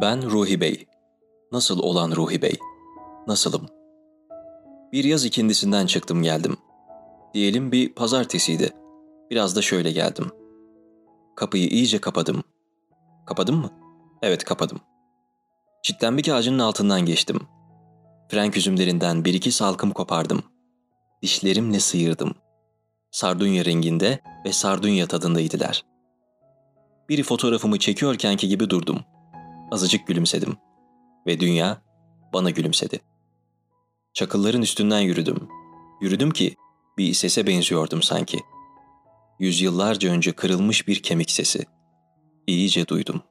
Ben Ruhi Bey. Nasıl olan Ruhi Bey? Nasılım? Bir yaz ikindisinden çıktım geldim. Diyelim bir pazartesiydi. Biraz da şöyle geldim. Kapıyı iyice kapadım. Kapadım mı? Evet kapadım. Çitlenbik ağacının altından geçtim. Frenk üzümlerinden bir iki salkım kopardım. Dişlerimle sıyırdım. Sardunya renginde ve sardunya tadındaydılar. Biri fotoğrafımı çekiyorkenki gibi durdum. Azıcık gülümsedim. Ve dünya bana gülümsedi. Çakılların üstünden yürüdüm. Yürüdüm ki bir sese benziyordum sanki. Yüzyıllarca önce kırılmış bir kemik sesi. İyice duydum.